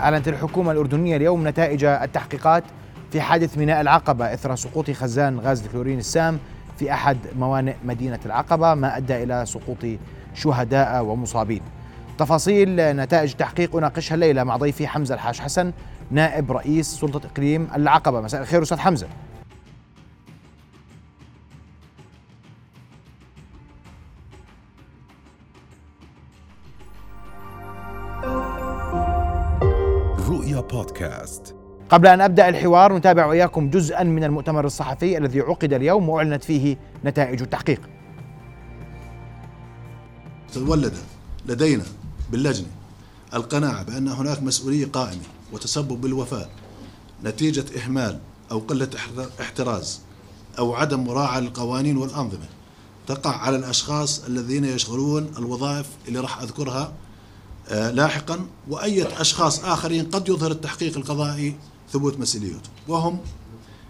أعلنت الحكومة الأردنية اليوم نتائج التحقيقات في حادث ميناء العقبة إثر سقوط خزان غاز الكلورين السام في أحد موانئ مدينة العقبة ما أدى إلى سقوط شهداء ومصابين. تفاصيل نتائج التحقيق أناقشها الليلة مع ضيفي حمزة الحاج حسن نائب رئيس سلطة إقليم العقبة. مساء الخير أستاذ حمزة. قبل أن أبدأ الحوار نتابع وإياكم جزءا من المؤتمر الصحفي الذي عقد اليوم وأعلنت فيه نتائج التحقيق. تولد لدينا باللجنة القناعة بأن هناك مسؤولية قائمة وتسبب بالوفاة نتيجة إهمال أو قلة احتراز أو عدم مراعاة للقوانين والأنظمة تقع على الأشخاص الذين يشغلون الوظائف اللي راح أذكرها آه، لاحقا وأية أشخاص آخرين قد يظهر التحقيق القضائي ثبوت مسؤوليته. وهم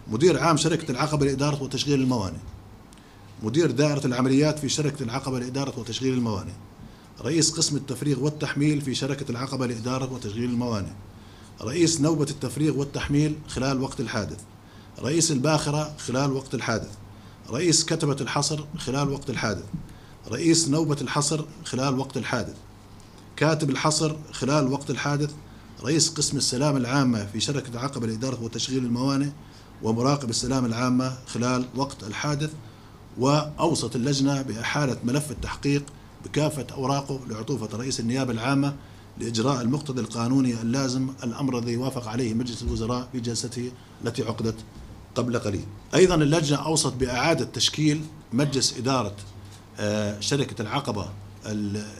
مدير عام شركة العقبة لإدارة وتشغيل الموانئ. مدير دائرة العمليات في شركة العقبة لإدارة وتشغيل الموانئ. رئيس قسم التفريغ والتحميل في شركة العقبة لإدارة وتشغيل الموانئ. رئيس نوبة التفريغ والتحميل خلال وقت الحادث. رئيس الباخرة خلال وقت الحادث. رئيس كتبة الحصر خلال وقت الحادث. رئيس نوبة الحصر خلال وقت الحادث. كاتب الحصر خلال وقت الحادث. رئيس قسم السلامة العامة في شركة العقبة لإدارة وتشغيل الموانئ ومراقب السلامة العامة خلال وقت الحادث وأوصت اللجنة بإحالة ملف التحقيق بكافة أوراقه لعطوفة رئيس النيابة العامة لإجراء المقتضى القانوني اللازم الأمر الذي وافق عليه مجلس الوزراء في جلسته التي عقدت قبل قليل. أيضا اللجنة أوصت بإعادة تشكيل مجلس إدارة آه، شركة العقبة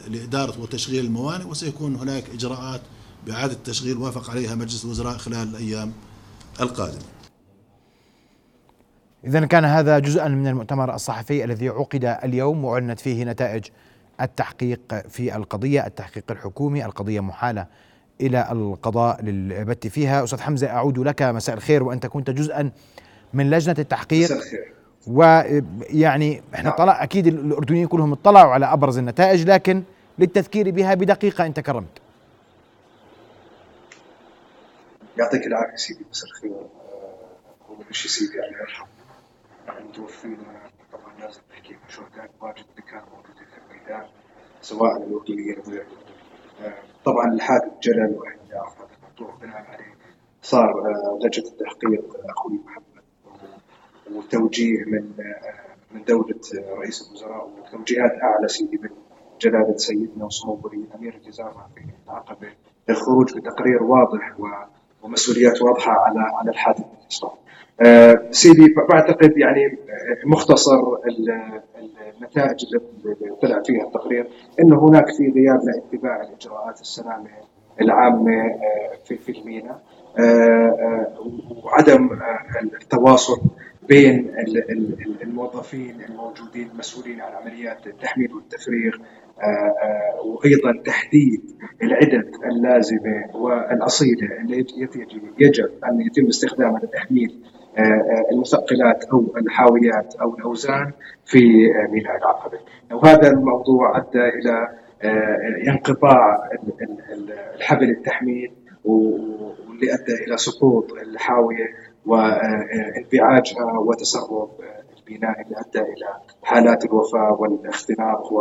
لإدارة وتشغيل الموانئ وسيكون هناك إجراءات بإعادة تشغيل وافق عليها مجلس الوزراء خلال الأيام القادمة. إذا كان هذا جزءا من المؤتمر الصحفي الذي عقد اليوم وأعلنت فيه نتائج التحقيق في القضية التحقيق الحكومي القضية محالة إلى القضاء للبت فيها. أستاذ حمزة أعود لك. مساء الخير. وأنت كنت جزءا من لجنة التحقيق. مساء الخير. ويعني إحنا نعم. طلع أكيد الأردنيين كلهم اطلعوا على أبرز النتائج لكن للتذكير بها بدقيقة إن تكرمت. يعطيك العافية سيدي مساء الخير. اول شيء سيدي الله يرحم. متوفينا طبعا لازم نحكي شهداء واجد اللي كانوا موجودين في الميدان سواء الوكيليه أو غير طبعا الحادث جلل واحد هذا الموضوع بناء عليه صار آه، لجنة التحقيق أخوي محمد وتوجيه من من دولة رئيس الوزراء وتوجيهات أعلى سيدي من جلالة سيدنا وسمو ولي الأمير الجزائر في العقبة للخروج بتقرير واضح ومسؤوليات واضحة على على الحادث الإصلاحي. أه سيدي بعتقد يعني مختصر النتائج اللي طلع فيها التقرير انه هناك في غياب لاتباع الإجراءات السلامة العامة آه، في في الميناء وعدم آه، التواصل بين الموظفين الموجودين المسؤولين عن عمليات التحميل والتفريغ آه، آه، وأيضا تحديد العدد اللازمة والأصيلة التي يجب أن يتم استخدامها لتحميل آه، المثقلات أو الحاويات أو الأوزان في ميناء العقبه وهذا الموضوع أدى إلى انقطاع الحبل التحميل واللي أدى إلى سقوط الحاوية وانبعاجها وتسرب البناء اللي ادى إلى حالات الوفاة والاختناق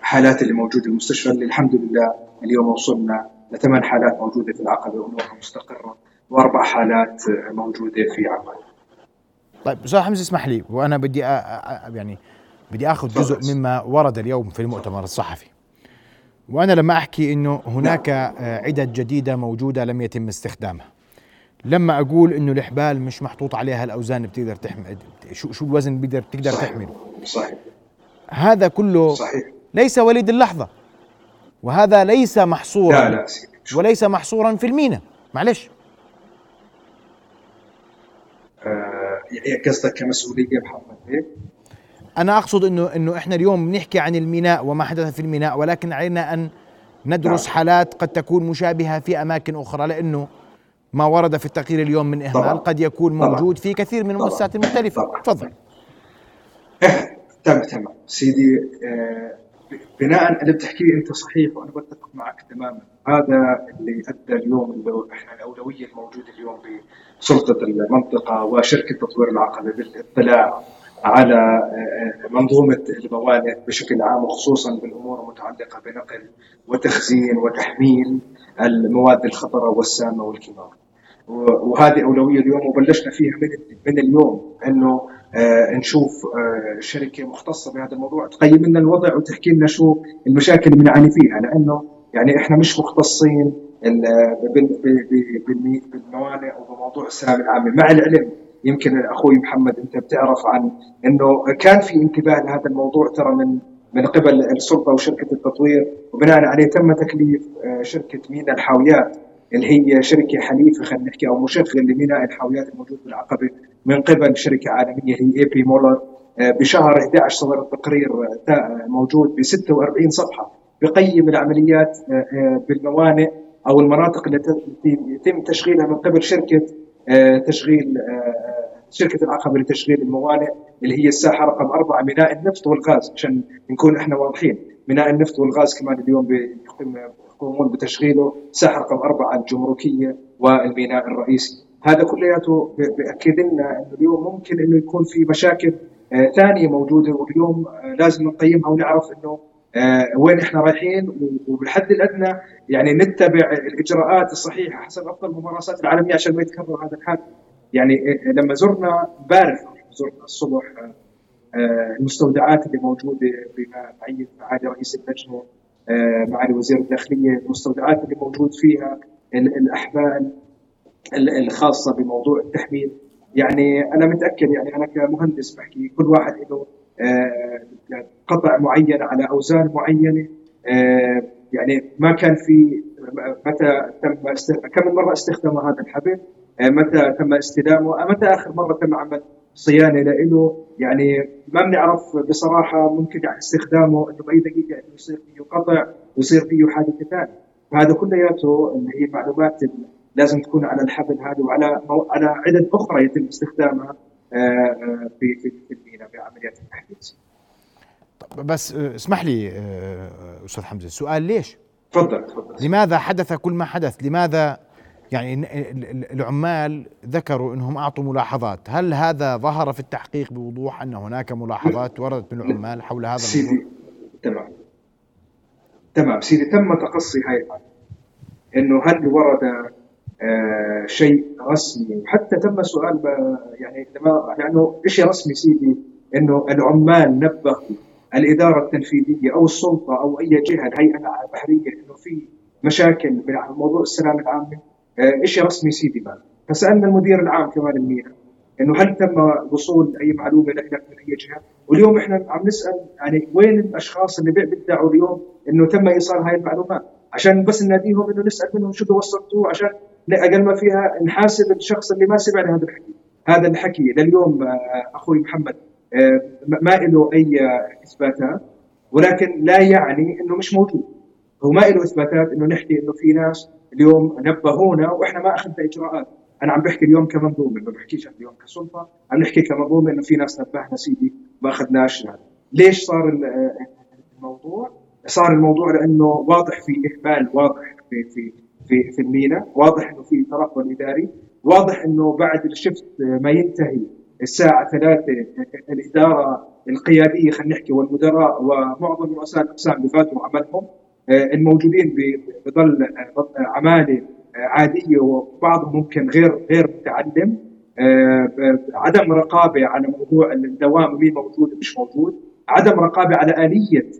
والحالات اللي موجودة في المستشفى اللي الحمد لله اليوم وصلنا لثمان حالات موجودة في العقبة وامورها مستقرة وأربع حالات موجودة في عمان. طيب أستاذ حمزة اسمح لي وأنا بدي يعني بدي آخذ جزء مما ورد اليوم في المؤتمر الصحفي. وأنا لما أحكي إنه هناك. عدد جديدة موجودة لم يتم استخدامها. لما أقول إنه الحبال مش محطوط عليها الأوزان بتقدر تحمل شو شو الوزن بتقدر تقدر تحمله صحيح. هذا كله صحيح. ليس وليد اللحظة. وهذا ليس محصورا. لا لا وليس محصورا في المينا. معلش. آه يعني قصدك كمسؤولية محمد هيك أنا أقصد انه إنه إحنا اليوم بنحكي عن الميناء وما حدث في الميناء ولكن علينا أن ندرس نعم. حالات قد تكون مشابهة في أماكن أخرى لأنه ما ورد في التقرير اليوم من إهمال طبعا. قد يكون موجود طبعا. في كثير من المؤسسات المختلفة تفضل تمام تمام سيدي آه بناء على اللي بتحكيه أنت صحيح وأنا بتفق معك تماما هذا اللي أدى اليوم اللي إحنا الأولوية الموجودة اليوم بسلطة المنطقة وشركة تطوير العقبه بالاطلاع على آه، منظومة الموانئ بشكل عام وخصوصا بالأمور المتعلقة بنقل وتخزين وتحميل المواد الخطرة والسامة والكيماويه. وهذه أولوية اليوم وبلشنا فيها من من اليوم إنه آه نشوف آه شركة مختصة بهذا الموضوع تقيم لنا الوضع وتحكي لنا شو المشاكل اللي بنعاني فيها لأنه يعني إحنا مش مختصين بالموانئ وبموضوع السلام العامة. مع العلم يمكن أخوي محمد أنت بتعرف عن إنه كان في انتباه لهذا الموضوع ترى من من قبل السلطة وشركة التطوير وبناء عليه تم تكليف آه، شركة مينا الحاويات. اللي هي شركة حليفه خلينا نحكي أو مشغل لميناء الحاويات الموجود بالعقبة من قبل شركة عالمية هي اي بي مولر بشهر 11 صدر التقرير آه، موجود ب 46 صفحة. بقيم العمليات آه، بالموانئ أو المناطق التي يتم تشغيلها من قبل شركة تشغيل شركة العقبة لتشغيل الموانئ اللي هي الساحة رقم أربعة ميناء النفط والغاز عشان نكون إحنا واضحين. ميناء النفط والغاز كمان اليوم يقومون بتشغيله ساحة رقم أربعة الجمركية والميناء الرئيسي. هذا كلياته بأكد لنا إنه اليوم ممكن إنه يكون في مشاكل آه ثانية موجودة واليوم آه لازم نقيمها ونعرف إنه آه وين إحنا رايحين وبالحد الأدنى يعني نتبع الإجراءات الصحيحة حسب أفضل الممارسات العالمية عشان ما يتكرر هذا الحادث. يعني لما زرنا امبارح زرنا الصبح المستودعات اللي موجودة بمعيه معالي رئيس اللجنة معالي وزير الداخلية المستودعات اللي موجود فيها الأحبال الخاصة بموضوع التحميل. يعني أنا متأكد يعني أنا كمهندس بحكي كل واحد له قطع معين على أوزان معينة. يعني ما كان في متى تم كم مرة استخدم هذا الحبل؟ آه، متى تم استلامه؟ آه، متى آخر مرة تم عمل صيانة له يعني ما بنعرف بصراحة ممكن يعني استخدامه إنه بأي دقيقة إنه يصير فيه قطع ويصير فيه حادثه ثانية فهذا كلياته اللي هي معلومات لازم تكون على الحبل هذا وعلى على عدد أخرى يتم استخدامها آه، في في المينا بعمليات التحديث. بس اسمح لي أستاذ حمزة السؤال ليش؟ تفضل تفضل لماذا حدث كل ما حدث؟ لماذا يعني العمال ذكروا إنهم أعطوا ملاحظات، هل هذا ظهر في التحقيق بوضوح أن هناك ملاحظات وردت من العمال حول هذا سيدي تمام. تمام. سيدي تم تقصي هاي إنه هل ورد آه شيء رسمي؟ وحتى تم سؤال يعني لما لأنه شيء رسمي سيدي إنه العمال نبهوا الإدارة التنفيذية أو السلطة أو أي جهة الهيئة البحرية إنه في مشاكل بموضوع السلام العامة. شيء رسمي سيدي ما فسألنا المدير العام كمان المينا إنه هل تم وصول أي معلومة لك من أي جهة؟ واليوم إحنا عم نسأل يعني وين الأشخاص اللي بيدعوا اليوم إنه تم إيصال هاي المعلومات؟ عشان بس نناديهم إنه نسأل منهم شو وصلتوه عشان أقل ما فيها نحاسب الشخص اللي ما سمع هذا الحكي. هذا الحكي لليوم آه، أخوي محمد آه، ما له أي إثباتات ولكن لا يعني إنه مش موجود. هو ما له إثباتات إنه نحكي إنه في ناس اليوم نبهونا وإحنا ما أخذنا إجراءات. أنا عم بحكي اليوم كمنظومه ما بحكيش اليوم كسلطه عم نحكي كمنظومه إنه في ناس نبهنا سيدي ما أخذناش ليش صار الموضوع؟ صار الموضوع لأنه واضح في اهمال واضح في في في في المينا، واضح إنه في ترقب إداري، واضح إنه بعد الشفت ما ينتهي الساعة 3 الإدارة القيادية خلينا نحكي والمدراء ومعظم رؤساء الأقسام بفاتوا عملهم آه، الموجودين بظل آه، عمالة آه، عادية وبعضهم ممكن غير غير متعلم. عدم رقابة على موضوع الدوام مين موجود ومش موجود. عدم رقابة على آلية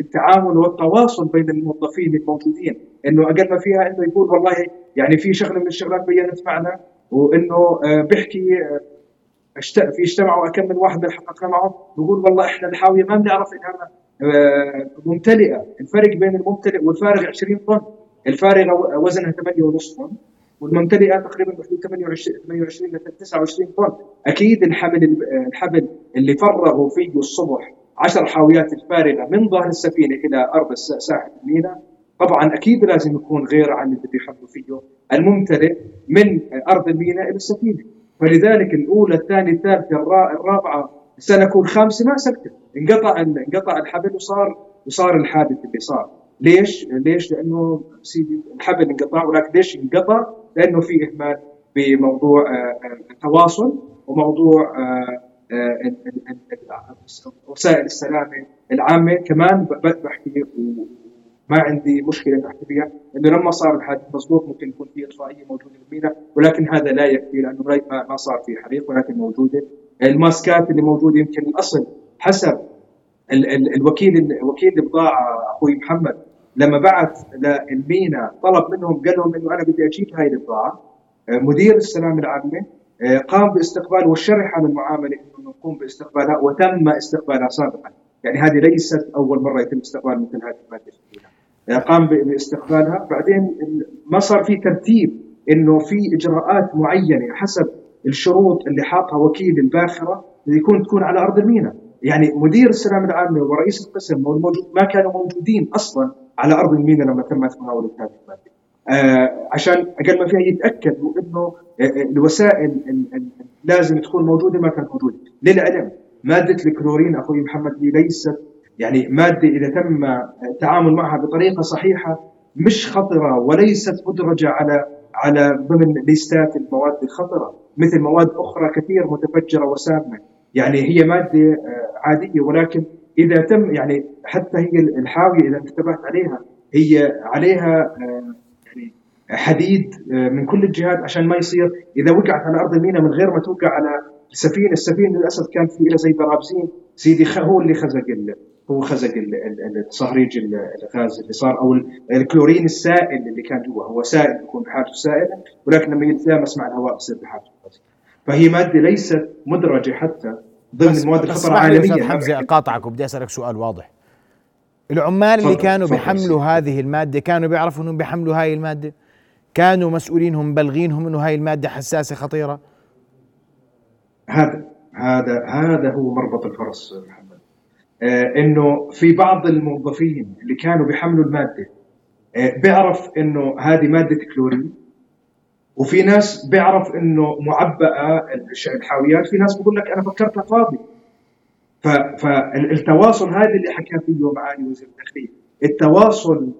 التعامل والتواصل بين الموظفين الموجودين. إنه أقل ما فيها إنه يقول والله يعني في شغلة من الشغلات بينت معنا وإنه بيحكي في اجتمعوا كم من واحد معه. بيقول والله إحنا الحاوية ما بنعرف انها آه، ممتلئة. الفرق بين الممتلئ والفارغ 20 طن. الفارغه وزنها 8.5 طن والممتلئة تقريبا بحدود 28 28 ل 29 طن. أكيد الحمل الحبل اللي فرغوا فيه الصبح 10 حاويات الفارغة من ظهر السفينة إلى أرض ساحة الميناء. طبعا أكيد لازم يكون غير عن اللي بيحملوا فيه الممتلئ من أرض الميناء إلى السفينة. فلذلك الأولى الثانية الثالثة الرابعة السنة كل خامسة ما سكت انقطع انقطع الحبل وصار وصار الحادث اللي صار ليش؟ ليش؟ لأنه سيدي الحبل انقطع ولكن ليش انقطع؟ لأنه في إهمال بموضوع آه، آه، التواصل وموضوع آه، وسائل السلامه العامة كمان بحكي ما عندي مشكلة بحكي فيها إنه لما صار الحادث مضبوط ممكن يكون في إطفائية موجودة بالمينا ولكن هذا لا يكفي لأنه ما صار في حريق ولكن موجودة الماسكات اللي موجودة يمكن الأصل حسب ال ال الوكيل وكيل البضاعه أخوي محمد. لما بعث للمينا طلب منهم قال لهم إنه أنا بدي أجيب هاي البضاعه مدير السلامة العامة آه، قام باستقبال والشرح عن المعاملة إنه نقوم باستقبالها وتم استقبالها سابقا. يعني هذه ليست أول مرة يتم استقبال مثل هذه المادة آه، قام باستقبالها. بعدين ما صار في ترتيب إنه في إجراءات معينة حسب الشروط اللي حاطها وكيل الباخرة يكون تكون على أرض الميناء. يعني مدير السلامه العامة ورئيس القسم ما كانوا موجودين أصلا على أرض الميناء لما تمت مناوله هذه الماده آه عشان أقل ما فيها يتأكد إنه آه، آه، الوسائل لازم تكون موجودة ما كانت موجودة. للعلم مادة الكلورين أخوي محمد ليست يعني مادة إذا تم التعامل معها بطريقة صحيحة مش خطرة وليست مدرجة على على ضمن ليستات المواد الخطرة. مثل مواد أخرى كثير متفجرة وسامة. يعني هي مادة آه، عادية ولكن إذا تم يعني حتى هي الحاوية إذا انتبهت عليها هي عليها حديد آه، من كل الجهات عشان ما يصير إذا وقعت على أرض الميناء من غير ما توقع على السفينه، السفينة للأسف كان في لها زي برابزين. سيدي هو اللي خزق هو خزق الصهريج الغاز اللي صار أو الكلورين السائل اللي كان جوا. هو سائل يكون بحالته سائلة ولكن لما يتلامس مع الهواء يصير بحالته فهي مادة ليست مدرجة حتى ضمن المواد الخطر العالميه حمزة أقاطعك وبدي أسألك سؤال واضح. العمال اللي كانوا بيحملوا هذه المادة كانوا بيعرفوا إنهم بيحملوا هاي المادة؟ كانوا مسؤولينهم مبلغينهم إنه هاي المادة حساسة خطيرة؟ هذا هذا هذا هو مربط الفرس. محمد إنه في بعض الموظفين اللي كانوا بيحملوا المادة آه بيعرف إنه هذه مادة كلورين وفي ناس بيعرف إنه معبأة الحاويات في ناس بقول لك أنا فكرتها فاضي فالتواصل هذا اللي حكى فيه معالي وزير الداخليه التواصل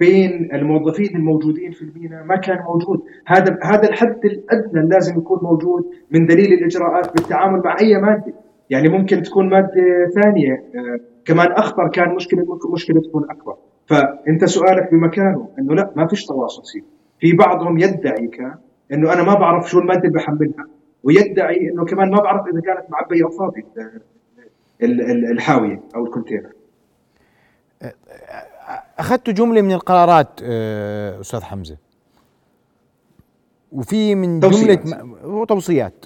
بين الموظفين الموجودين في الميناء ما كان موجود. هذا هذا الحد الأدنى لازم يكون موجود من دليل الإجراءات بالتعامل مع أي مادة. يعني ممكن تكون مادة ثانية. آه، كمان أخطر كان مشكله ممكن مشكلة تكون أكبر. فأنت سؤالك بمكانه إنه لا ما فيش تواصل. سيدي في بعضهم يدعي كان إنه أنا ما بعرف شو المادة اللي بحملها ويدعي إنه كمان ما بعرف إذا كانت معبيه أو فاضيه الحاوية أو الكونتينر. أخذت جملة من القرارات آه، أستاذ حمزة. وفي من توصيات. جملة وتوصيات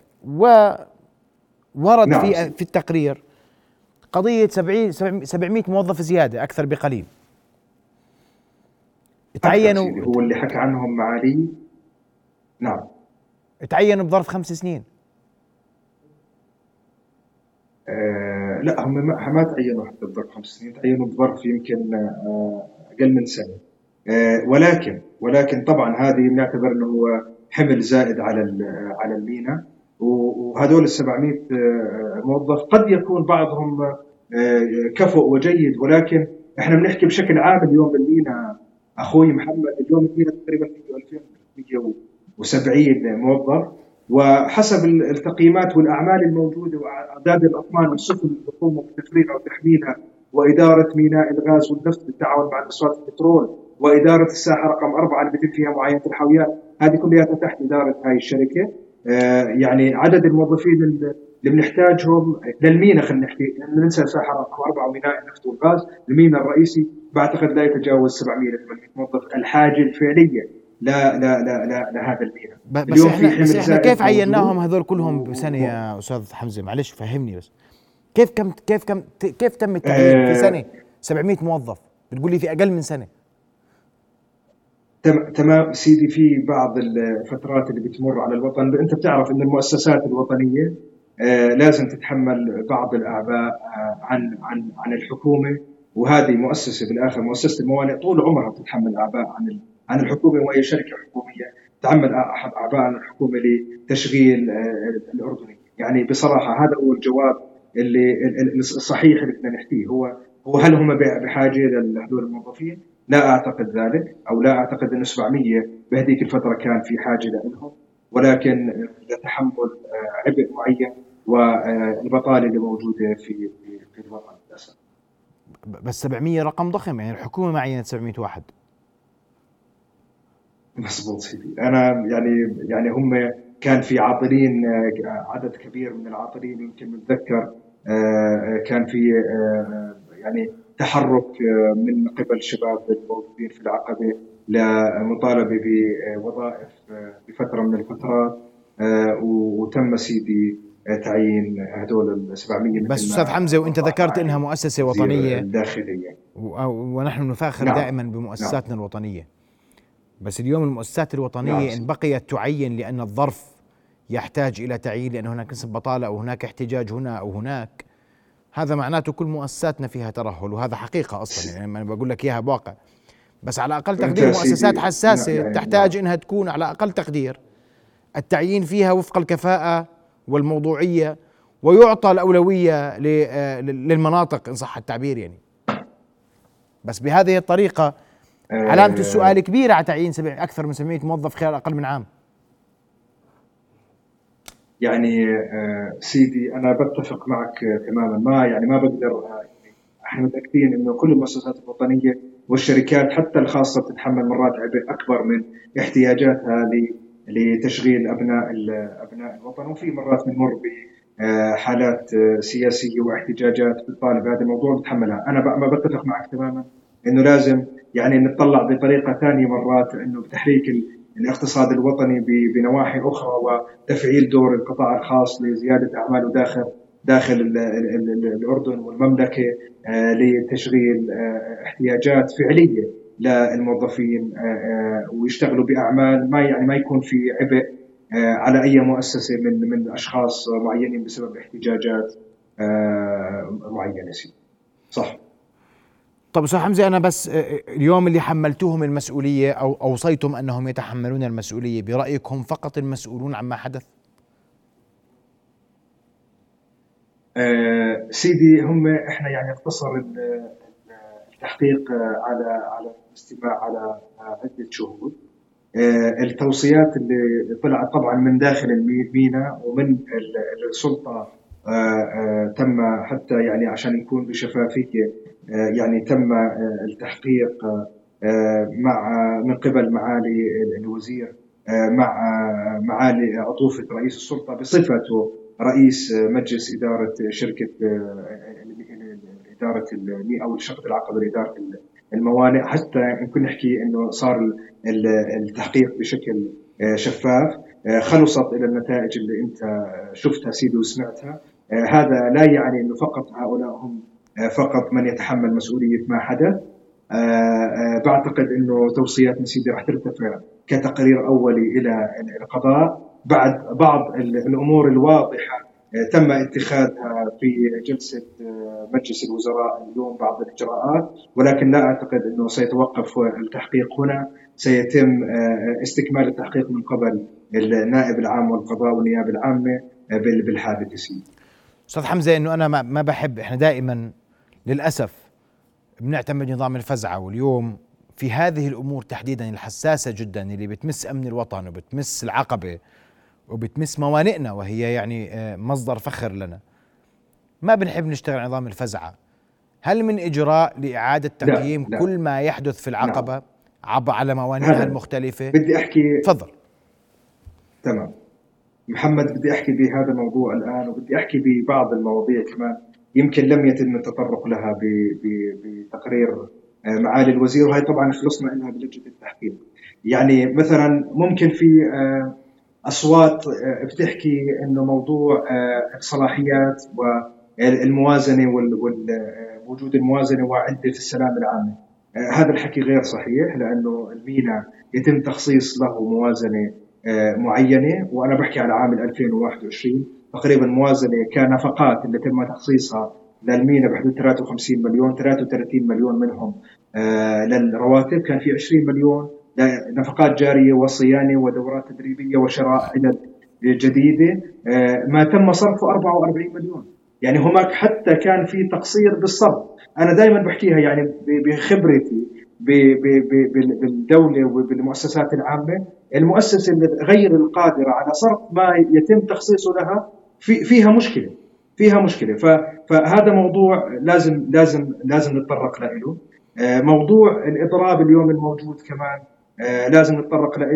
وورد نعم. في في التقرير قضية 70 700 موظف زيادة أكثر بقليل. تعينوا هو اللي حكى عنهم معالي. نعم. تعينوا بظرف خمس سنين. آه لا هم ما, ما تعينوا حتى بظرف خمس سنين تعينوا بظرف يمكن آه أقل من سنة. آه، ولكن ولكن طبعا هذه بنعتبر إنه هو حمل زائد على على المينا وهذول ال 700 آه، موظف قد يكون بعضهم آه، كفؤ وجيد ولكن إحنا بنحكي بشكل عام اليوم بالمينا أخوي محمد اليوم المينا تقريبا فيه 2370 موظف. وحسب التقييمات والأعمال الموجودة وأعداد الاطنان والسفن اللي بتقوم بتفريغها وتحميلها وإدارة ميناء الغاز والنفط بالتعاون مع نشاط البترول وإدارة الساحة رقم أربعة اللي بيتم فيها معاينة الحاويات هذه كلها تحت إدارة هاي الشركة. آه يعني عدد الموظفين اللي بنحتاجهم للمينا خلينا نحكي ننسى الساحة رقم أربعة وميناء النفط والغاز. المينا الرئيسي بعتقد لا يتجاوز 700 ل 800 موظف. الحاجة الفعلية لا لا لا لا لهذا المينا. بس إحنا, بس إحنا كيف عيناهم هذول كلهم بسنه يا أستاذ حمزة؟ معلش فهمني بس. كيف كم كيف كم كيف تم التعيين في سنة؟ 700 موظف. بتقول لي في أقل من سنة. تمام سيدي في بعض الفترات اللي بتمر على الوطن. انت بتعرف ان المؤسسات الوطنية آه لازم تتحمل بعض الأعباء آه عن عن عن الحكومة. وهذه مؤسسة بالآخر مؤسسة الموانئ طول عمرها بتتحمل أعباء عن عن الحكومة وهي شركة حكومية. تحمل أعباء عن الحكومة لتشغيل آه الاردني يعني بصراحة هذا هو الجواب اللي ال- ال- الصحيح اللي بدنا نحكيه. هو هو هل هم بحاجة لهذول الموظفين؟ لا أعتقد ذلك أو لا أعتقد انه 700 بهذيك الفترة كان في حاجة لهم ولكن لتحمل آه، عبء معين والبطالة اللي موجودة في في الوطن للأسف. بس 700 رقم ضخم يعني الحكومة ما عينت 700 واحد مضبوط سيدي أنا يعني يعني هم كان في عاطلين آه، عدد كبير من العاطلين يمكن متذكر آه، كان في يعني تحرك آه، من قبل الشباب الموجودين في العقبة لمطالبه بوظائف آه، بفترة من الفترات آه، وتم سيدي تعيين هدول ال 700 مثل بس أستاذ حمزة وأنت ذكرت إنها مؤسسة وزير وطنية الداخلية و- ونحن نفاخر نعم. دائما بمؤسساتنا الوطنية بس اليوم المؤسسات الوطنية نعم. إن بقيت تعين لأن الظرف يحتاج إلى تعيين لأن هناك نسبه بطالة أو هناك احتجاج هنا أو هناك هذا معناته كل مؤسساتنا فيها ترهل وهذا حقيقة أصلا يعني أنا بقول لك إياها بواقع. بس على أقل تقدير مؤسسات حساسة تحتاج إنها تكون على أقل تقدير. التعيين فيها وفق الكفاءة والموضوعية ويعطى الأولوية آه، للمناطق إن صح التعبير يعني. بس بهذه الطريقة علامة السؤال كبيرة على تعيين أكثر من 700 موظف خلال أقل من عام. يعني آه، سيدي أنا بتفق معك تماما. ما يعني ما بقدر آه، يعني إحنا متأكدين إنه كل المؤسسات الوطنية والشركات حتى الخاصة بتتحمل مرات عبء اكبر من احتياجاتها لتشغيل أبناء أبناء الوطن. وفي مرات بنمر بحالات آه، سياسية واحتجاجات بتطالب هذا الموضوع بتحملها أنا ما بتفق معك تماما إنه لازم يعني نطلع بطريقة ثانية مرات إنه بتحريك الاقتصاد الوطني ب- بنواحي أخرى وتفعيل دور القطاع الخاص لزيادة أعماله داخل داخل ال ال ال الأردن والمملكة آه، لتشغيل آه، احتياجات فعلية للموظفين آه، ويشتغلوا بأعمال ما يعني ما يكون في عبء على أي مؤسسة من من أشخاص معينين بسبب احتجاجات معينة. صح طب أستاذ حمزة أنا بس آه، اليوم اللي حملتوهم المسؤولية أو أوصيتم أنهم يتحملون المسؤولية برايك هم فقط المسؤولون عما حدث؟ آه، سيدي هم إحنا يعني اقتصر ال- ال- التحقيق آه، على على الاستماع على آه، عدة شهود. آه، التوصيات اللي طلعت طبعا من داخل المينا ومن ال- السلطة آه، آه، تم حتى يعني عشان يكون بشفافية آه، يعني تم آه، التحقيق آه، آه، مع من قبل معالي الوزير آه، مع آه، معالي عطوفة رئيس السلطة بصفته رئيس آه، مجلس إدارة شركة آه، إدارة أو شركة العقبه لإدارة الموانئ. حتى يمكن نحكي إنه صار ال- التحقيق بشكل آه، شفاف. آه، خلصت إلى النتائج اللي أنت شفتها سيدي وسمعتها. آه، هذا لا يعني أنه فقط هؤلاء هم آه، فقط من يتحمل مسؤولية ما حدث. آه، آه، بعتقد أنه توصياتنا سيدي رح ترتفع كتقرير أولي إلى القضاء. بعد بعض ال- الأمور الواضحة آه، تم اتخاذها في جلسة آه، مجلس الوزراء اليوم بعض الإجراءات. ولكن لا أعتقد أنه سيتوقف التحقيق هنا. سيتم آه، استكمال التحقيق من قبل النائب العام والقضاء والنيابة العامة آه، بال- بالحادث سيدي أستاذ حمزة إنه أنا ما ما بحب إحنا دائما للأسف بنعتمد نظام الفزعة واليوم في هذه الأمور تحديدا الحساسة جدا اللي بتمس أمن الوطن وبتمس العقبة وبتمس موانئنا وهي يعني آه، مصدر فخر لنا. ما بنحب نشتغل على نظام الفزعة. هل من إجراء لإعادة لا، تقييم لا. كل ما يحدث في العقبة عب على موانئها المختلفة؟ بدي أحكي تفضل. تمام. محمد بدي أحكي بهذا الموضوع الآن وبدي أحكي ببعض المواضيع كمان يمكن لم يتم التطرق لها بتقرير آه، معالي الوزير وهي طبعا خلصنا منها بلجنة التحقيق. يعني مثلا ممكن في آه، أصوات آه، بتحكي إنه موضوع الصلاحيات والموازنه ووجود الموازنة وعدة السلام العامة. هذا الحكي غير صحيح لأنه المينا يتم تخصيص له موازنة معينة وأنا بحكي على عام 2021 تقريبا موازنة كنفقات اللي تم تخصيصها للمينا بحدود 53 مليون 33 مليون منهم آه، للرواتب. كان في 20 مليون نفقات جارية وصيانة ودورات تدريبية وشراء عدد جديدة. آه، ما تم صرفه 44 مليون. يعني هناك حتى كان في تقصير بالصرف. أنا دائما بحكيها يعني بخبرتي. بالدولة وبالمؤسسات العامة المؤسسة غير القادرة على صرف ما يتم تخصيصه لها في فيها مشكلة فيها مشكلة. فهذا موضوع لازم لازم لازم نتطرق له. آه، موضوع الإضراب اليوم الموجود كمان آه، لازم نتطرق له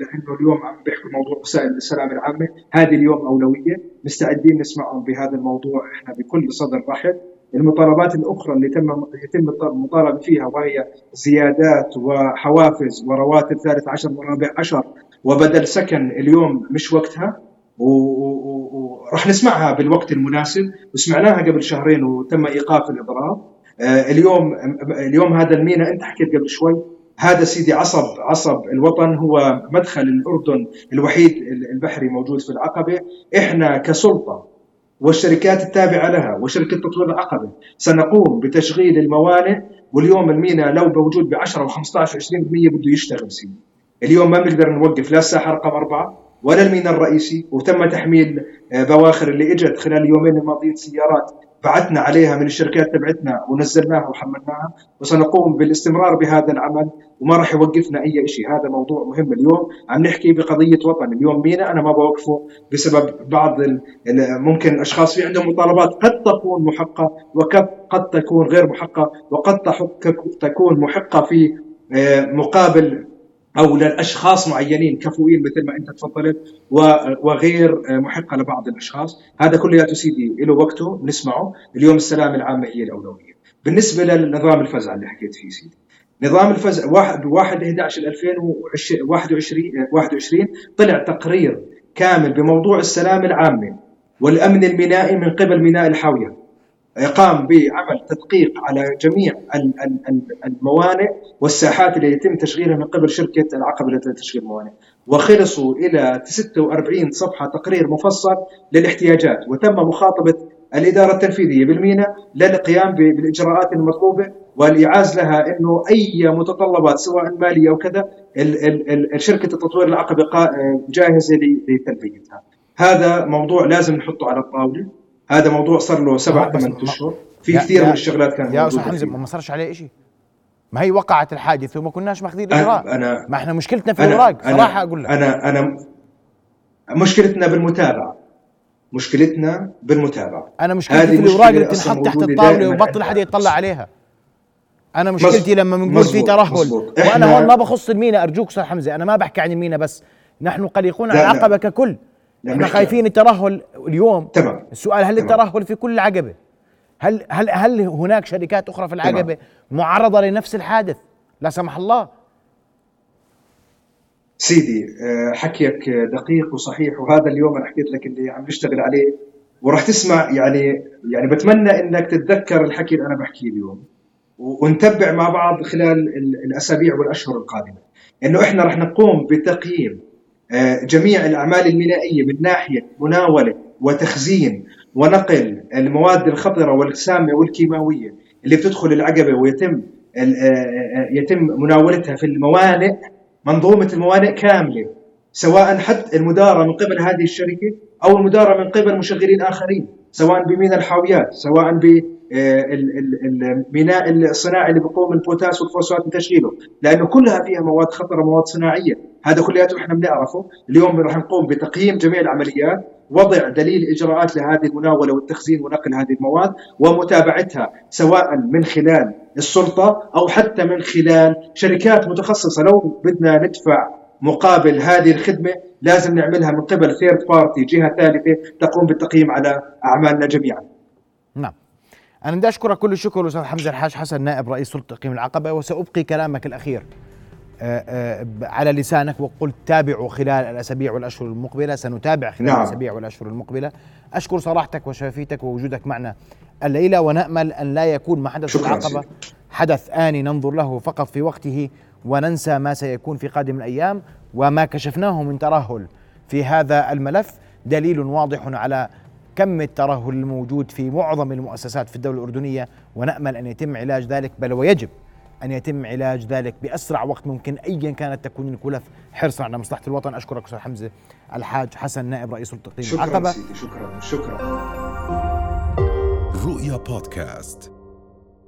لأنه اليوم عم بيحكوا موضوع وسائل السلامه العامة. هذه اليوم أولوية. مستعدين نسمعهم بهذا الموضوع. إحنا بكل صدر رحب المطالبات الأخرى اللي تم يتم المطالبه فيها وهي زيادات وحوافز ورواتب ثالث عشر ورابع عشر وبدل سكن اليوم مش وقتها وراح نسمعها بالوقت المناسب. وسمعناها قبل شهرين وتم إيقاف الاضراب آه، اليوم اليوم هذا الميناء أنت حكيت قبل شوي هذا سيدي عصب عصب الوطن. هو مدخل الأردن الوحيد البحري موجود في العقبة. إحنا كسلطة والشركات التابعة لها وشركة تطوير العقبة. سنقوم بتشغيل الموانئ واليوم الميناء لو موجود ب 10 و15 و20% بده يشتغل سيدي. اليوم ما بنقدر نوقف لا الساحة رقم أربعة ولا الميناء الرئيسي وتم تحميل آه، بواخر اللي إجت خلال اليومين الماضيين سيارات بعثنا عليها من الشركات تبعتنا ونزلناها وحملناها وسنقوم بالاستمرار بهذا العمل وما راح يوقفنا أي شيء هذا موضوع مهم اليوم. عم نحكي بقضية وطن. اليوم مينا أنا ما بوقفه بسبب بعض ممكن اشخاص في عندهم مطالبات قد تكون محقة وقد قد تكون غير محقة وقد تكون محقة في آه، مقابل أو لأشخاص معينين كفؤين مثل ما أنت تفضلت وغير محقه لبعض الأشخاص. هذا كله سيدي له وقته نسمعه. اليوم السلامه العامة هي الأولوية. بالنسبة للنظام الفزع اللي حكيت فيه سيدي. نظام الفزع 1 1 11 2021 21 طلع تقرير كامل بموضوع السلامه العامة والأمن المينائي من قبل ميناء الحاوية. قام بعمل تدقيق على جميع الموانئ والساحات اللي يتم تشغيلها من قبل شركة العقبه لتشغيل الموانئ وخلصوا إلى 46 صفحة تقرير مفصل للاحتياجات وتم مخاطبة الإدارة التنفيذية بالمينا للقيام بالإجراءات المطلوبة والايعاز لها إنه أي متطلبات سواء مالية أو كذا شركة التطوير العقبه جاهزة لتلبيتها. هذا موضوع لازم نحطه على الطاولة هذا موضوع صار له سبع ثمان أشهر. في كثير من الشغلات كانت يا أستاذ حمزه ما صارش عليه شيء ما هي وقعت الحادث وما كناش ماخذين الإجراء. أنا ما إحنا مشكلتنا في الاوراق صراحة أقول لك. أنا انا مشكلتنا بالمتابعة. مشكلتنا بالمتابعة. أنا مشكلتي في الاوراق اللي بتنحط تحت الطاولة وبطل حدا يطلع عليها. أنا مشكلتي لما بنقول في ترهل. وأنا هون ما بخص المينا أرجوك أستاذ حمزة أنا ما بحكي عن المينا بس. نحن قلقون على العقبه ككل. إحنا خايفين الترهل اليوم تمام السؤال هل تمام. الترهل في كل العقبة؟ هل هل هل هناك شركات أخرى في العقبة تمام. معرضة لنفس الحادث لا سمح الله؟ سيدي آه، حكيك دقيق وصحيح وهذا اليوم أنا حكيت لك اللي عم نشتغل عليه وراح تسمع يعني يعني بتمنى إنك تتذكر الحكي اللي أنا بحكيه اليوم ونتبع مع بعض خلال الأسابيع والأشهر القادمة إنه إحنا راح نقوم بتقييم جميع الأعمال المينائية من ناحية مناولة وتخزين ونقل المواد الخطرة والسامة والكيماوية اللي بتدخل العقبة ويتم آه، آه، يتم مناولتها في الموانئ منظومة الموانئ كاملة سواء حتى المدارة من قبل هذه الشركة أو المدارة من قبل مشغلين آخرين سواء بميناء الحاويات سواء آه، الميناء الصناعي اللي بقوم البوتاس والفوسفات من تشغيله. لأنه كلها فيها مواد خطرة مواد صناعية. هذا كلياته إحنا بنعرفه. اليوم راح نقوم بتقييم جميع العمليات وضع دليل إجراءات لهذه المناولة والتخزين ونقل هذه المواد ومتابعتها سواء من خلال السلطة أو حتى من خلال شركات متخصصة. لو بدنا ندفع مقابل هذه الخدمة لازم نعملها من قبل third party جهة ثالثة تقوم بالتقييم على أعمالنا جميعا. أنا بدي أشكرك كل الشكر أستاذ حمزة الحاج حسن نائب رئيس سلطة تقييم العقبة وسأبقي كلامك الأخير. آه، آه، على لسانك وقلت تابعوا خلال الأسابيع والأشهر المقبلة سنتابع خلال نعم. الأسابيع والأشهر المقبلة. أشكر صراحتك وشفافيتك ووجودك معنا الليلة ونأمل أن لا يكون ما حدث في العقبة حدث آني ننظر له فقط في وقته وننسى ما سيكون في قادم الأيام وما كشفناه من ترهل في هذا الملف. دليل واضح على كم الترهل الموجود في معظم المؤسسات في الدولة الأردنية ونأمل أن يتم علاج ذلك بل ويجب أن يتم علاج ذلك بأسرع وقت ممكن أيا كانت تكون الكلف حرصا على مصلحة الوطن. أشكرك أستاذ حمزة الحاج حسن نائب رئيس التقييم شكرا العقبة. شكرا شكرا. رؤيا بودكاست.